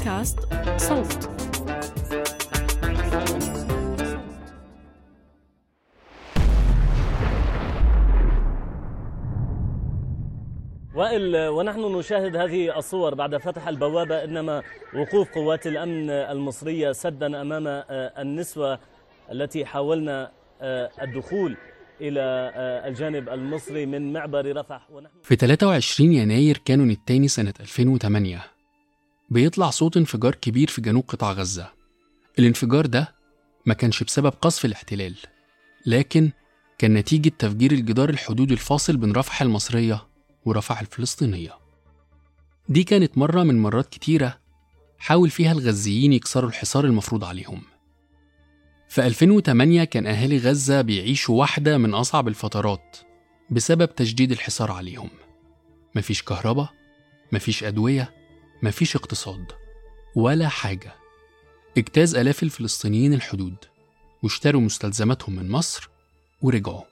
بودكاست صوت. وائل ونحن نشاهد هذه الصور بعد فتح البوابة إنما وقوف قوات الأمن المصرية سدا أمام النسوة التي حاولنا الدخول إلى الجانب المصري من معبر رفح. ونحن في 23 يناير كانون الثاني سنة 2008 بيطلع صوت انفجار كبير في جنوب قطاع غزة. الانفجار ده ما كانش بسبب قصف الاحتلال لكن كان نتيجة تفجير الجدار الحدود الفاصل بين رفح المصرية ورفح الفلسطينية. دي كانت مرة من مرات كتيرة حاول فيها الغزيين يكسروا الحصار المفروض عليهم. في 2008 كان أهالي غزة بيعيشوا واحدة من أصعب الفترات بسبب تجديد الحصار عليهم. مفيش كهرباء مفيش أدوية مفيش اقتصاد ولا حاجة. اجتاز آلاف الفلسطينيين الحدود واشتروا مستلزماتهم من مصر ورجعوا.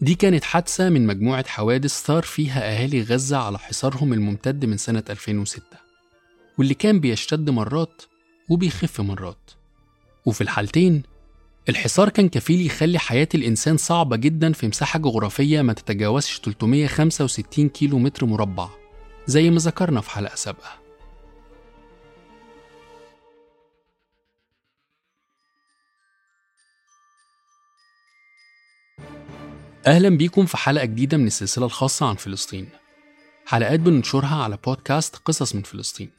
دي كانت حادثة من مجموعة حوادث ثار فيها أهالي غزة على حصارهم الممتد من سنة 2006 واللي كان بيشتد مرات وبيخف مرات. وفي الحالتين الحصار كان كفيل يخلي حياة الإنسان صعبة جدا في مساحة جغرافية ما تتجاوزش 365 كيلو متر مربع زي ما ذكرنا في حلقة سابقة. أهلا بيكم في حلقة جديدة من السلسلة الخاصة عن فلسطين. حلقات بننشرها على بودكاست قصص من فلسطين.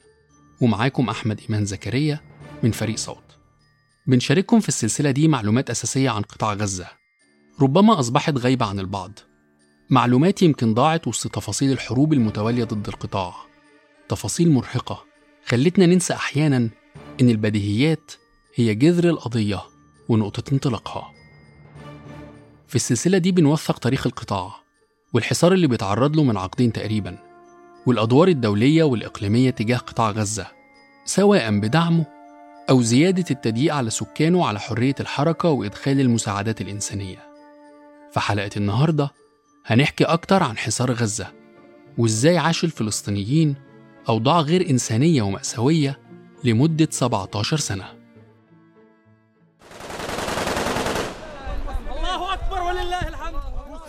ومعاكم أحمد إيمان زكريا من فريق صوت. بنشارككم في السلسلة دي معلومات أساسية عن قطاع غزة. ربما أصبحت غايبة عن البعض. معلومات يمكن ضاعت وسط تفاصيل الحروب المتوالية ضد القطاع. تفاصيل مرهقة. خلتنا ننسى أحيانا إن البديهيات هي جذر القضية ونقطة انطلاقها. في السلسلة دي بنوثق تاريخ القطاع والحصار اللي بيتعرض له من عقدين تقريبا والأدوار الدولية والإقليمية تجاه قطاع غزة سواء بدعمه أو زيادة التضييق على سكانه على حرية الحركة وإدخال المساعدات الإنسانية. في حلقة النهاردة هنحكي أكتر عن حصار غزة وإزاي عاش الفلسطينيين أوضاع غير إنسانية ومأساوية لمدة 17 سنة.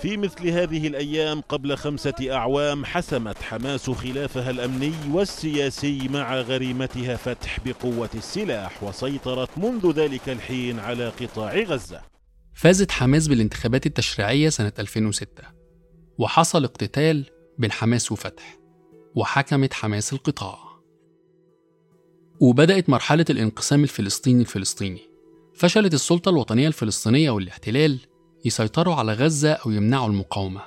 في مثل هذه الأيام قبل خمسة أعوام حسمت حماس خلافها الأمني والسياسي مع غريمتها فتح بقوة السلاح وسيطرت منذ ذلك الحين على قطاع غزة. فازت حماس بالانتخابات التشريعية سنة 2006 وحصل اقتتال بين حماس وفتح وحكمت حماس القطاع. وبدأت مرحلة الانقسام الفلسطيني الفلسطيني فشلت السلطة الوطنية الفلسطينية والاحتلال يسيطروا على غزة أو يمنعوا المقاومة.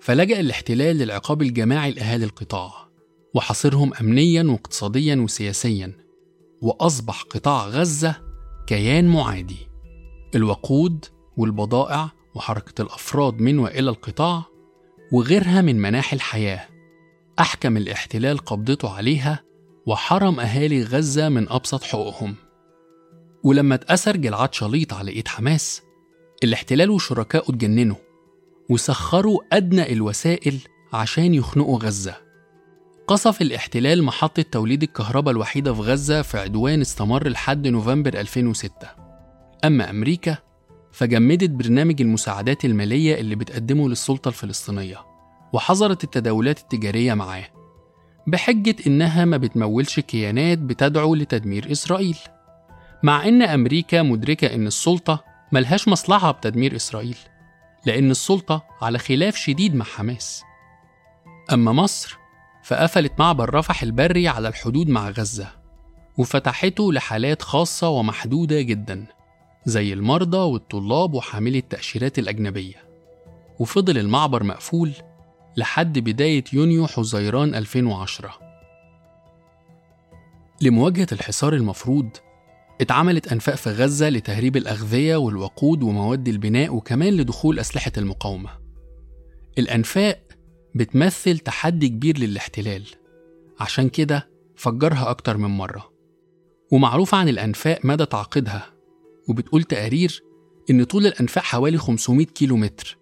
فلجأ الاحتلال للعقاب الجماعي لأهالي القطاع وحصرهم أمنيا واقتصاديا وسياسيا وأصبح قطاع غزة كيان معادي. الوقود والبضائع وحركة الأفراد من وإلى القطاع وغيرها من مناحي الحياة أحكم الاحتلال قبضته عليها وحرم أهالي غزة من أبسط حقوقهم. ولما اتأثر جلعاد شليط على إيد حماس الاحتلال وشركائه اتجننوا وسخروا أدنى الوسائل عشان يخنقوا غزة. قصف الاحتلال محطة توليد الكهرباء الوحيدة في غزة في عدوان استمر لحد نوفمبر 2006 أما أمريكا فجمدت برنامج المساعدات المالية اللي بتقدمه للسلطة الفلسطينية وحظرت التداولات التجارية معاه بحجة إنها ما بتمولش كيانات بتدعو لتدمير إسرائيل. مع إن أمريكا مدركة إن السلطة ملهاش مصلحة بتدمير إسرائيل لأن السلطة على خلاف شديد مع حماس. أما مصر فقفلت معبر رفح البري على الحدود مع غزة وفتحته لحالات خاصة ومحدودة جدا زي المرضى والطلاب وحاملي التأشيرات الأجنبية. وفضل المعبر مقفول لحد بداية يونيو حزيران 2010 لمواجهة الحصار المفروض اتعملت أنفاق في غزة لتهريب الأغذية والوقود ومواد البناء وكمان لدخول أسلحة المقاومة. الأنفاق بتمثل تحدي كبير للاحتلال عشان كده فجرها أكتر من مرة. ومعروف عن الأنفاق مدى تعقيدها وبتقول تقارير إن طول الأنفاق حوالي 500 كيلو متر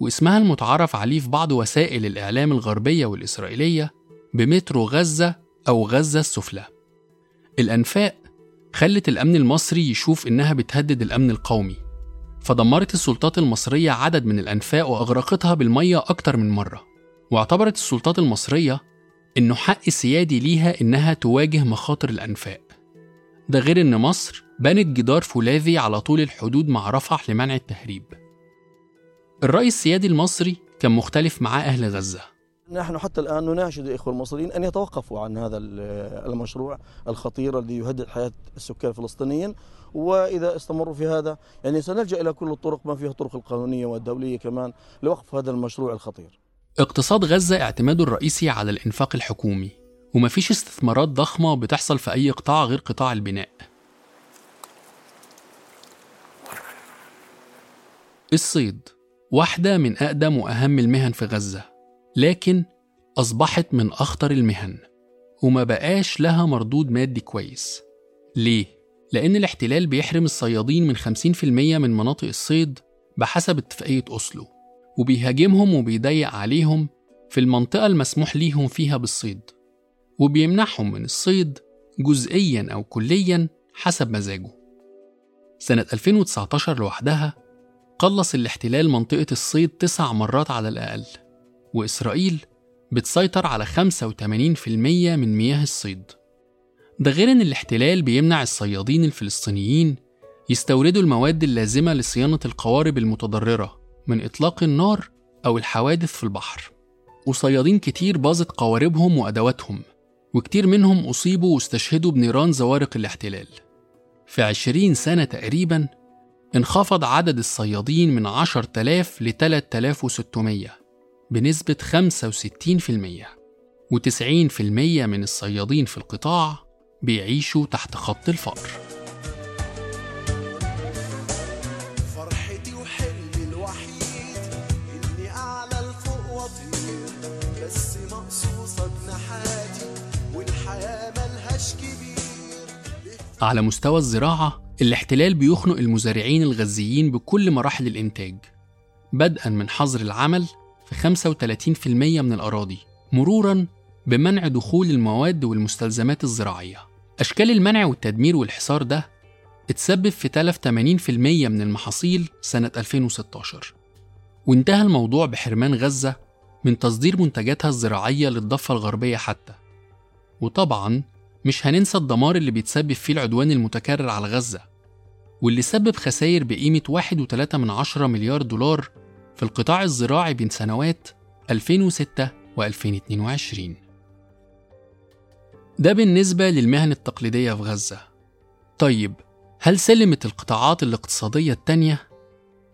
واسمها المتعارف عليه في بعض وسائل الإعلام الغربية والإسرائيلية بمترو غزة أو غزة السفلى. الأنفاق خلت الأمن المصري يشوف إنها بتهدد الأمن القومي فدمرت السلطات المصرية عدد من الأنفاق وأغرقتها بالمية أكتر من مرة. واعتبرت السلطات المصرية إنه حق سيادي ليها إنها تواجه مخاطر الأنفاق ده غير إن مصر بنت جدار فولاذي على طول الحدود مع رفح لمنع التهريب. الرأي السيادي المصري كان مختلف مع أهل غزة. نحن حتى الآن نناشد الإخوة المصريين أن يتوقفوا عن هذا المشروع الخطير الذي يهدد حياة السكان الفلسطينيين. وإذا استمروا في هذا يعني سنلجأ إلى كل الطرق ما فيها الطرق القانونية والدولية كمان لوقف هذا المشروع الخطير. اقتصاد غزة اعتماده الرئيسي على الإنفاق الحكومي ومفيش استثمارات ضخمة بتحصل في أي قطاع غير قطاع البناء. الصيد واحدة من أقدم وأهم المهن في غزة. لكن أصبحت من أخطر المهن وما بقاش لها مردود مادي كويس. ليه؟ لأن الاحتلال بيحرم الصيادين من 50% من مناطق الصيد بحسب اتفاقية أوسلو وبيهاجمهم وبيضيق عليهم في المنطقة المسموح ليهم فيها بالصيد وبيمنعهم من الصيد جزئيا أو كليا حسب مزاجه. سنة 2019 لوحدها قلص الاحتلال منطقة الصيد تسع مرات على الأقل. وإسرائيل بتسيطر على 85% من مياه الصيد. ده غير إن الاحتلال بيمنع الصيادين الفلسطينيين يستوردوا المواد اللازمة لصيانة القوارب المتضررة من إطلاق النار أو الحوادث في البحر. وصيادين كتير باظت قواربهم وأدواتهم وكتير منهم أصيبوا واستشهدوا بنيران زوارق الاحتلال. في عشرين سنة تقريبا انخفض عدد الصيادين من 10000 ل 3600 بنسبة 65% و90% من الصيادين في القطاع بيعيشوا تحت خط الفقر. فرحتي وحلمي الوحيد إني أعلى لفوق وأطير بس جناحاتي والحياة ملهاش كبير. على مستوى الزراعة الاحتلال بيخنق المزارعين الغزيين بكل مراحل الإنتاج بدءا من حظر العمل في 35% من الأراضي مرورا بمنع دخول المواد والمستلزمات الزراعية. أشكال المنع والتدمير والحصار ده اتسبب في تلف 80% من المحاصيل سنة 2016 وانتهى الموضوع بحرمان غزة من تصدير منتجاتها الزراعية للضفة الغربية حتى. وطبعا مش هننسى الدمار اللي بيتسبب فيه العدوان المتكرر على غزة واللي سبب خسائر بقيمة 1.3 من عشرة مليار دولار في القطاع الزراعي بين سنوات 2006 و2022 ده بالنسبة للمهن التقليدية في غزة. طيب هل سلمت القطاعات الاقتصادية التانية؟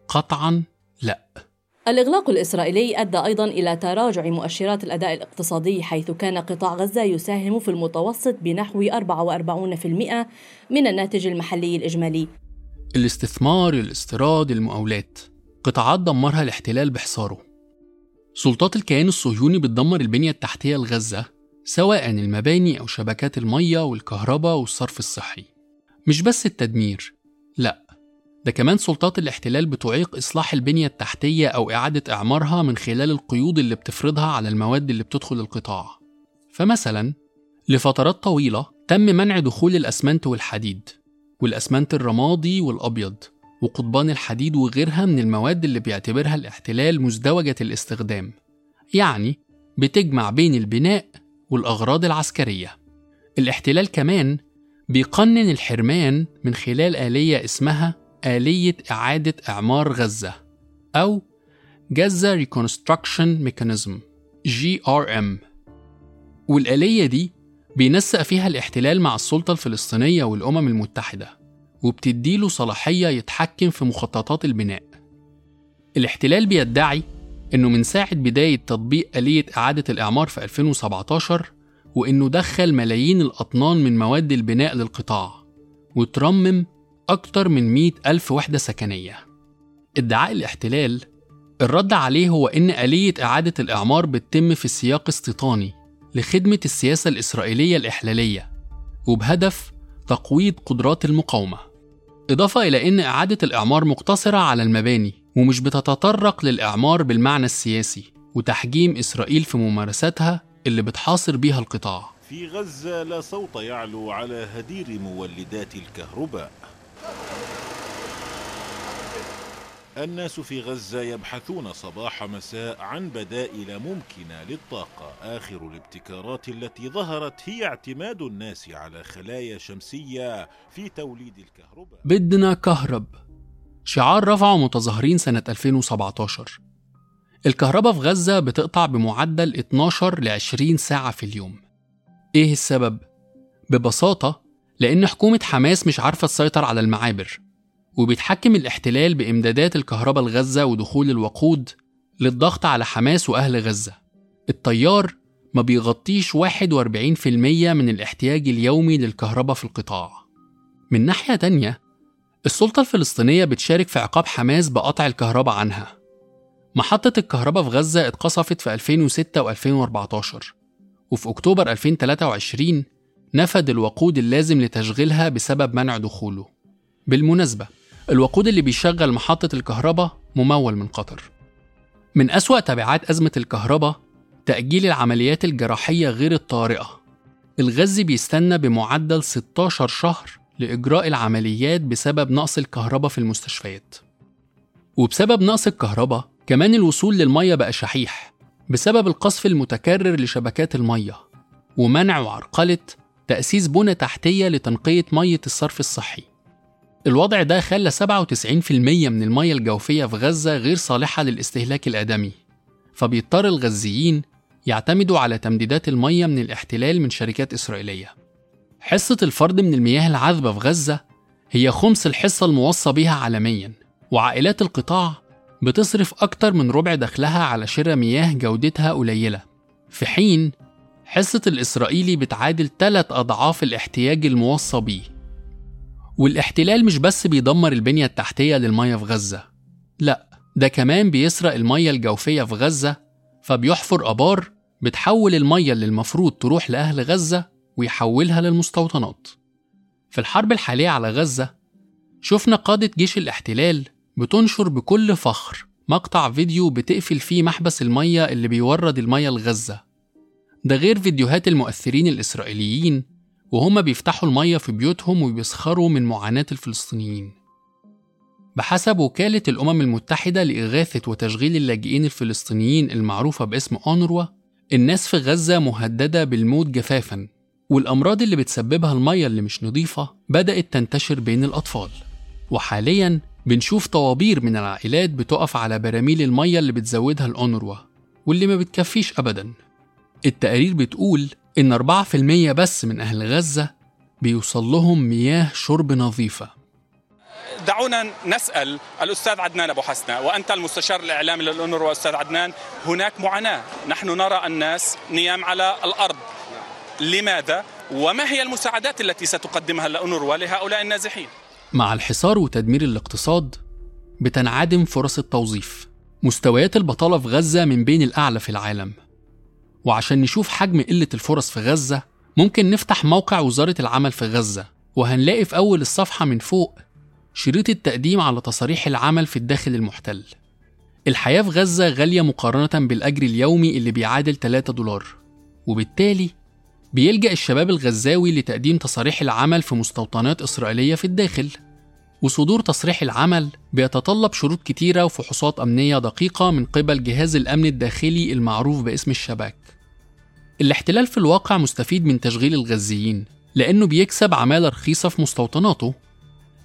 قطعا لا. الإغلاق الإسرائيلي أدى أيضا إلى تراجع مؤشرات الأداء الاقتصادي حيث كان قطاع غزة يساهم في المتوسط بنحو 44% من الناتج المحلي الإجمالي. الاستثمار الاستيراد المقاولات. قطاعات دمرها الاحتلال بحصاره. سلطات الكيان الصهيوني بتدمر البنية التحتية لغزة سواء المباني أو شبكات المية والكهرباء والصرف الصحي. مش بس التدمير لأ ده كمان سلطات الاحتلال بتعيق إصلاح البنية التحتية أو إعادة إعمارها من خلال القيود اللي بتفرضها على المواد اللي بتدخل القطاع. فمثلا لفترات طويلة تم منع دخول الأسمنت والحديد والأسمنت الرمادي والأبيض. وقضبان الحديد وغيرها من المواد اللي بيعتبرها الاحتلال مزدوجة الاستخدام يعني بتجمع بين البناء والأغراض العسكرية. الاحتلال كمان بيقنن الحرمان من خلال آلية اسمها آلية إعادة إعمار غزة أو Gaza Reconstruction Mechanism GRM والآلية دي بينسق فيها الاحتلال مع السلطة الفلسطينية والأمم المتحدة. وبتديله صلاحية يتحكم في مخططات البناء. الاحتلال بيدعي إنه من ساعة بداية تطبيق آلية إعادة الإعمار في 2017 وإنه دخل ملايين الأطنان من مواد البناء للقطاع وترمم أكتر من 100 ألف وحدة سكنية. ادعاء الاحتلال الرد عليه هو إن آلية إعادة الإعمار بتتم في سياق استيطاني لخدمة السياسة الإسرائيلية الإحلالية وبهدف تقويض قدرات المقاومة. إضافة إلى إن إعادة الإعمار مقتصرة على المباني ومش بتتطرق للإعمار بالمعنى السياسي وتحجيم إسرائيل في ممارساتها اللي بتحاصر بيها القطاع. في غزة لا صوت يعلو على هدير مولدات الكهرباء. الناس في غزة يبحثون صباح مساء عن بدائل ممكنة للطاقة. آخر الابتكارات التي ظهرت هي اعتماد الناس على خلايا شمسية في توليد الكهرباء. بدنا كهرب. شعار رفعه متظاهرين سنة 2017 الكهرباء في غزة بتقطع بمعدل 12 ل 20 ساعة في اليوم. إيه السبب؟ ببساطة لأن حكومة حماس مش عارفة تسيطر على المعابر. وبيتحكم الاحتلال بإمدادات الكهرباء لغزة ودخول الوقود للضغط على حماس وأهل غزة. التيار ما بيغطيش 41% من الاحتياج اليومي للكهرباء في القطاع. من ناحية تانية السلطة الفلسطينية بتشارك في عقاب حماس بقطع الكهرباء عنها. محطة الكهرباء في غزة اتقصفت في 2006 و2014 وفي أكتوبر 2023 نفد الوقود اللازم لتشغيلها بسبب منع دخوله. بالمناسبة الوقود اللي بيشغل محطة الكهرباء ممول من قطر. من أسوأ تبعات أزمة الكهرباء تأجيل العمليات الجراحية غير الطارئة. الغزي بيستنى بمعدل 16 شهر لإجراء العمليات بسبب نقص الكهرباء في المستشفيات. وبسبب نقص الكهرباء كمان الوصول للمية بقى شحيح بسبب القصف المتكرر لشبكات المية ومنع وعرقلة تأسيس بنى تحتية لتنقية مية الصرف الصحي. الوضع ده خلى 97% من المية الجوفية في غزة غير صالحة للاستهلاك الآدمي. فبيضطر الغزيين يعتمدوا على تمديدات المية من الاحتلال من شركات إسرائيلية. حصة الفرد من المياه العذبة في غزة هي خمس الحصة الموصى بها عالميا وعائلات القطاع بتصرف أكتر من ربع دخلها على شراء مياه جودتها قليلة. في حين حصة الإسرائيلي بتعادل ثلاث أضعاف الاحتياج الموصى بيه. والاحتلال مش بس بيدمر البنية التحتية للمية في غزة. لا ده كمان بيسرق المية الجوفية في غزة فبيحفر أبار بتحول المية اللي المفروض تروح لأهل غزة ويحولها للمستوطنات. في الحرب الحالية على غزة شفنا قادة جيش الاحتلال بتنشر بكل فخر مقطع فيديو بتقفل فيه محبس المية اللي بيورد المية لغزة. ده غير فيديوهات المؤثرين الإسرائيليين وهما بيفتحوا المية في بيوتهم وبيسخروا من معاناة الفلسطينيين. بحسب وكالة الأمم المتحدة لإغاثة وتشغيل اللاجئين الفلسطينيين المعروفة باسم أونروا الناس في غزة مهددة بالموت جفافا والأمراض اللي بتسببها المية اللي مش نظيفة بدأت تنتشر بين الأطفال. وحاليا بنشوف طوابير من العائلات بتقف على براميل المية اللي بتزودها الأونروا واللي ما بتكفيش أبدا. التقارير بتقول إن 4% بس من أهل غزة بيوصل لهم مياه شرب نظيفة. دعونا نسأل الأستاذ عدنان أبو حسنة وأنت المستشار الإعلامي للأونروا أستاذ عدنان هناك معاناة. نحن نرى الناس نيام على الأرض. لماذا؟ وما هي المساعدات التي ستقدمها الأونروا لهؤلاء النازحين؟ مع الحصار وتدمير الاقتصاد بتنعدم فرص التوظيف. مستويات البطالة في غزة من بين الأعلى في العالم. وعشان نشوف حجم قلة الفرص في غزة ممكن نفتح موقع وزارة العمل في غزة وهنلاقي في أول الصفحة من فوق شريط التقديم على تصاريح العمل في الداخل المحتل. الحياة في غزة غالية مقارنة بالأجر اليومي اللي بيعادل 3 دولار وبالتالي بيلجأ الشباب الغزاوي لتقديم تصاريح العمل في مستوطنات إسرائيلية في الداخل. وصدور تصريح العمل بيتطلب شروط كتيرة وفحوصات أمنية دقيقة من قبل جهاز الأمن الداخلي المعروف باسم الشباك. الاحتلال في الواقع مستفيد من تشغيل الغزيين لأنه بيكسب عمالة رخيصة في مستوطناته.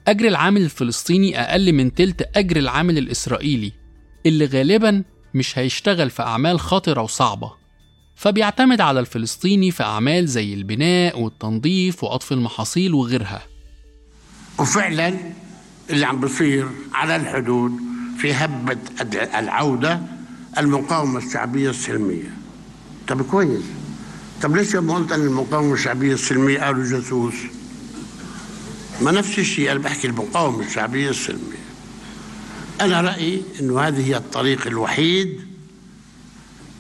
أجر العامل الفلسطيني أقل من تلت أجر العامل الإسرائيلي اللي غالبا مش هيشتغل في أعمال خطرة وصعبة. فبيعتمد على الفلسطيني في أعمال زي البناء والتنظيف وقطف المحاصيل وغيرها. وفعلا اللي عم بصير على الحدود في هبة العودة المقاومة الشعبية السلمية. طب كويس. طب ليش ما قلت أن المقاومة الشعبية السلمية قالوا جاسوس؟ ما نفس الشيء أنا بحكي المقاومة الشعبية السلمية. أنا رأيي أنه هذه هي الطريق الوحيد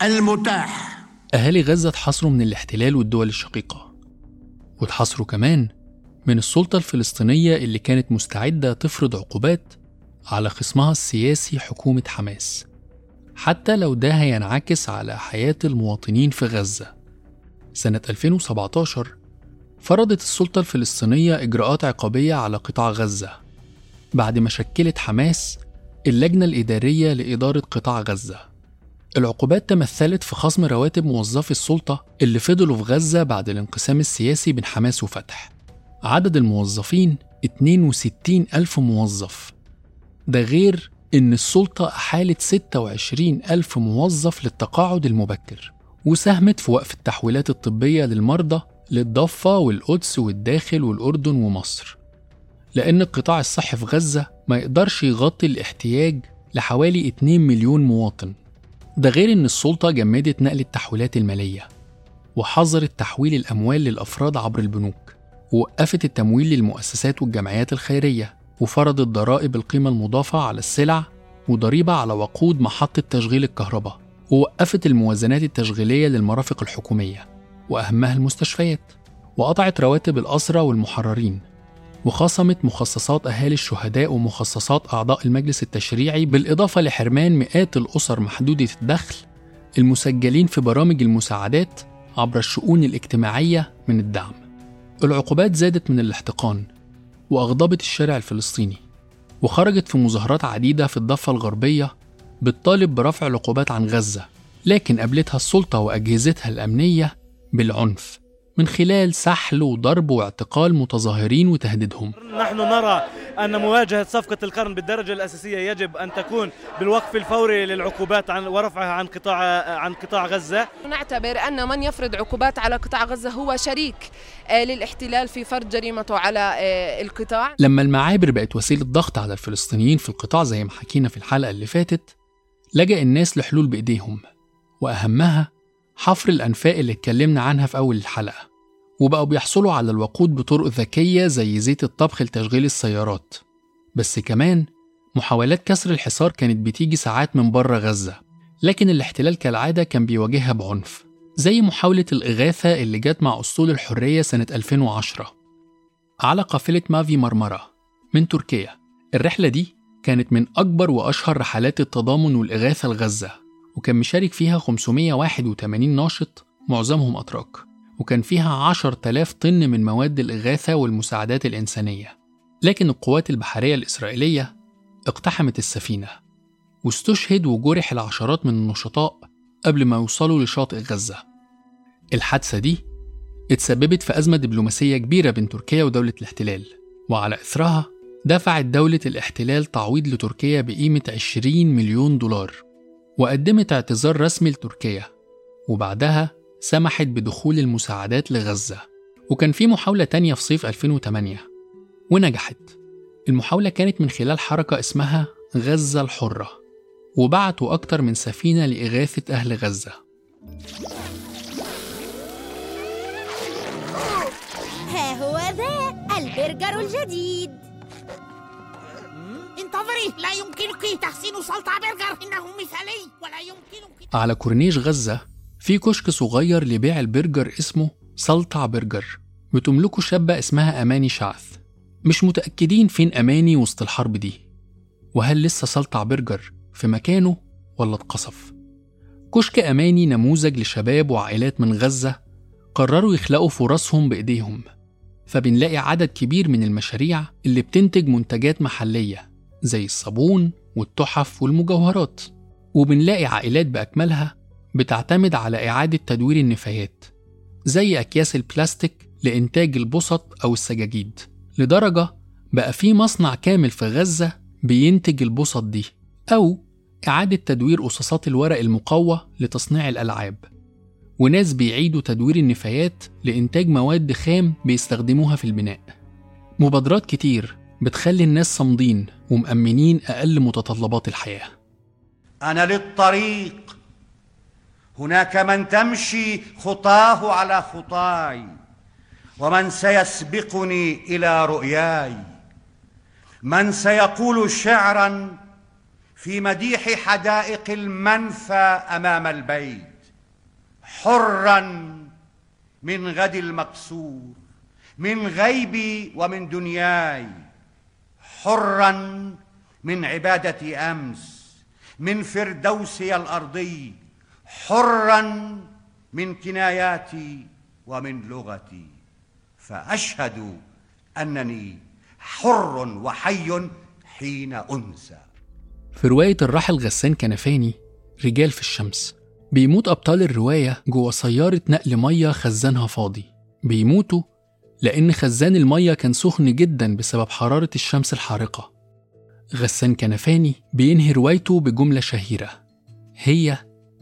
المتاح. أهالي غزة اتحاصروا من الاحتلال والدول الشقيقة. واتحاصروا كمان من السلطة الفلسطينية اللي كانت مستعدة تفرض عقوبات على خصمها السياسي حكومة حماس. حتى لو ده هينعكس على حياة المواطنين في غزة. سنة 2017 فرضت السلطة الفلسطينية إجراءات عقابية على قطاع غزة بعد ما شكلت حماس اللجنة الإدارية لإدارة قطاع غزة. العقوبات تمثلت في خصم رواتب موظفي السلطة اللي فضلوا في غزة بعد الانقسام السياسي بين حماس وفتح. عدد الموظفين 62 ألف موظف. ده غير إن السلطة أحالت 26 ألف موظف للتقاعد المبكر. وساهمت في وقف التحويلات الطبية للمرضى للضفة والقدس والداخل والأردن ومصر. لأن القطاع الصحي في غزة ما يقدرش يغطي الاحتياج لحوالي 2 مليون مواطن. ده غير إن السلطة جمدت نقل التحويلات المالية وحظرت تحويل الأموال للأفراد عبر البنوك ووقفت التمويل للمؤسسات والجمعيات الخيرية وفرضت ضرائب القيمة المضافة على السلع وضريبة على وقود محطة تشغيل الكهرباء. ووقفت الموازنات التشغيلية للمرافق الحكومية وأهمها المستشفيات وقطعت رواتب الأسرى والمحررين وخصمت مخصصات أهالي الشهداء ومخصصات أعضاء المجلس التشريعي بالإضافة لحرمان مئات الأسر محدودة الدخل المسجلين في برامج المساعدات عبر الشؤون الاجتماعية من الدعم. العقوبات زادت من الاحتقان وأغضبت الشارع الفلسطيني وخرجت في مظاهرات عديدة في الضفة الغربية بتطالب برفع العقوبات عن غزة لكن قابلتها السلطة وأجهزتها الأمنية بالعنف من خلال سحل وضرب واعتقال متظاهرين وتهديدهم. نحن نرى أن مواجهة صفقة القرن بالدرجة الأساسية يجب أن تكون بالوقف الفوري للعقوبات عن ورفعها عن قطاع عن قطاع غزة. نعتبر أن من يفرض عقوبات على قطاع غزة هو شريك آه، للاحتلال في فرض جريمته على آه، القطاع. لما المعابر بقت وسيلة ضغط على الفلسطينيين في القطاع زي ما حكينا في الحلقة اللي فاتت لجأ الناس لحلول بإيديهم وأهمها حفر الأنفاق اللي اتكلمنا عنها في أول الحلقة وبقوا بيحصلوا على الوقود بطرق ذكية زي زيت الطبخ لتشغيل السيارات. بس كمان محاولات كسر الحصار كانت بتيجي ساعات من بره غزة لكن الاحتلال كالعادة كان بيواجهها بعنف زي محاولة الإغاثة اللي جت مع أسطول الحرية سنة 2010 على قافلة مافي مرمرة من تركيا الرحلة دي كانت من أكبر وأشهر رحلات التضامن والإغاثة لغزة وكان مشارك فيها 581 ناشط معظمهم أتراك وكان فيها 10,000 طن من مواد الإغاثة والمساعدات الإنسانية. لكن القوات البحرية الإسرائيلية اقتحمت السفينة واستشهد وجرح العشرات من النشطاء قبل ما يوصلوا لشاطئ غزة. الحادثة دي اتسببت في أزمة دبلوماسية كبيرة بين تركيا ودولة الاحتلال وعلى إثرها دفعت دولة الاحتلال تعويض لتركيا بقيمة 20 مليون دولار وقدمت اعتذار رسمي لتركيا وبعدها سمحت بدخول المساعدات لغزة. وكان في محاولة تانية في صيف 2008 ونجحت. المحاولة كانت من خلال حركة اسمها غزة الحرة وبعتوا أكتر من سفينة لإغاثة أهل غزة. ها هو ذا البرجر الجديد. انتظري لا يمكنك تحسين سلطة برجر. إنه مثالي. ولا يمكنك على كورنيش غزة في كشك صغير لبيع البرجر اسمه سلطع برجر. بتملكه شابة اسمها أماني شعث. مش متأكدين فين أماني وسط الحرب دي. وهل لسه سلطع برجر في مكانه ولا اتقصف؟ كشك أماني نموذج لشباب وعائلات من غزة قرروا يخلقوا فرصهم بإيديهم. فبنلاقي عدد كبير من المشاريع اللي بتنتج منتجات محلية. زي الصابون والتحف والمجوهرات وبنلاقي عائلات بأكملها بتعتمد على إعادة تدوير النفايات زي أكياس البلاستيك لإنتاج البسط أو السجاجيد لدرجة بقى في مصنع كامل في غزة بينتج البسط دي أو إعادة تدوير قصاصات الورق المقوى لتصنيع الألعاب. وناس بيعيدوا تدوير النفايات لإنتاج مواد خام بيستخدموها في البناء. مبادرات كتير بتخلي الناس صامدين ومأمنين أقل متطلبات الحياة. أنا للطريق. هناك من تمشي خطاه على خطاي ومن سيسبقني إلى رؤياي. من سيقول شعرا في مديح حدائق المنفى أمام البيت حرا من غد المقصور من غيبي ومن دنياي. حرا من عبادة أمس من فردوسي الأرضي حرا من كناياتي ومن لغتي. فأشهد أنني حر وحي حين انسى في رواية الراحل غسان كنفاني رجال في الشمس بيموت أبطال الرواية جوه سيارة نقل مية خزانها فاضي. بيموتوا لأن خزان المية كان سخن جدا بسبب حرارة الشمس الحارقة غسان كنفاني بينهي روايته بجملة شهيرة هي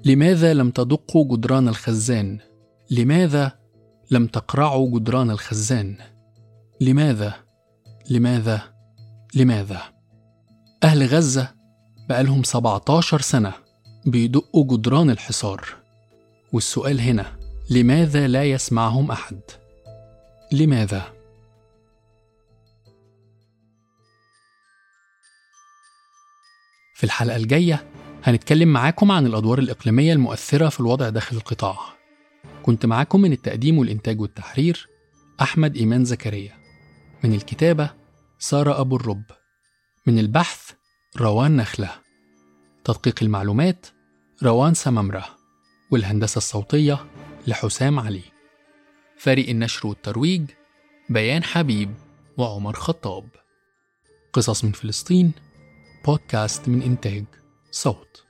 لماذا لم تدقوا جدران الخزان؟ لماذا لم تقرعوا جدران الخزان؟ لماذا؟ لماذا؟ لماذا؟ أهل غزة بقالهم 17 سنة بيدقوا جدران الحصار والسؤال هنا لماذا لا يسمعهم أحد؟ لماذا؟ في الحلقة الجاية هنتكلم معاكم عن الأدوار الإقليمية المؤثرة في الوضع داخل القطاع. كنت معاكم من التقديم والإنتاج والتحرير أحمد إيمان زكريا. من الكتابة سارة أبو الرب. من البحث روان نخلة. تدقيق المعلومات روان سممرة والهندسة الصوتية لحسام علي. فريق النشر والترويج بيان حبيب وعمر خطاب. قصص من فلسطين بودكاست من إنتاج صوت.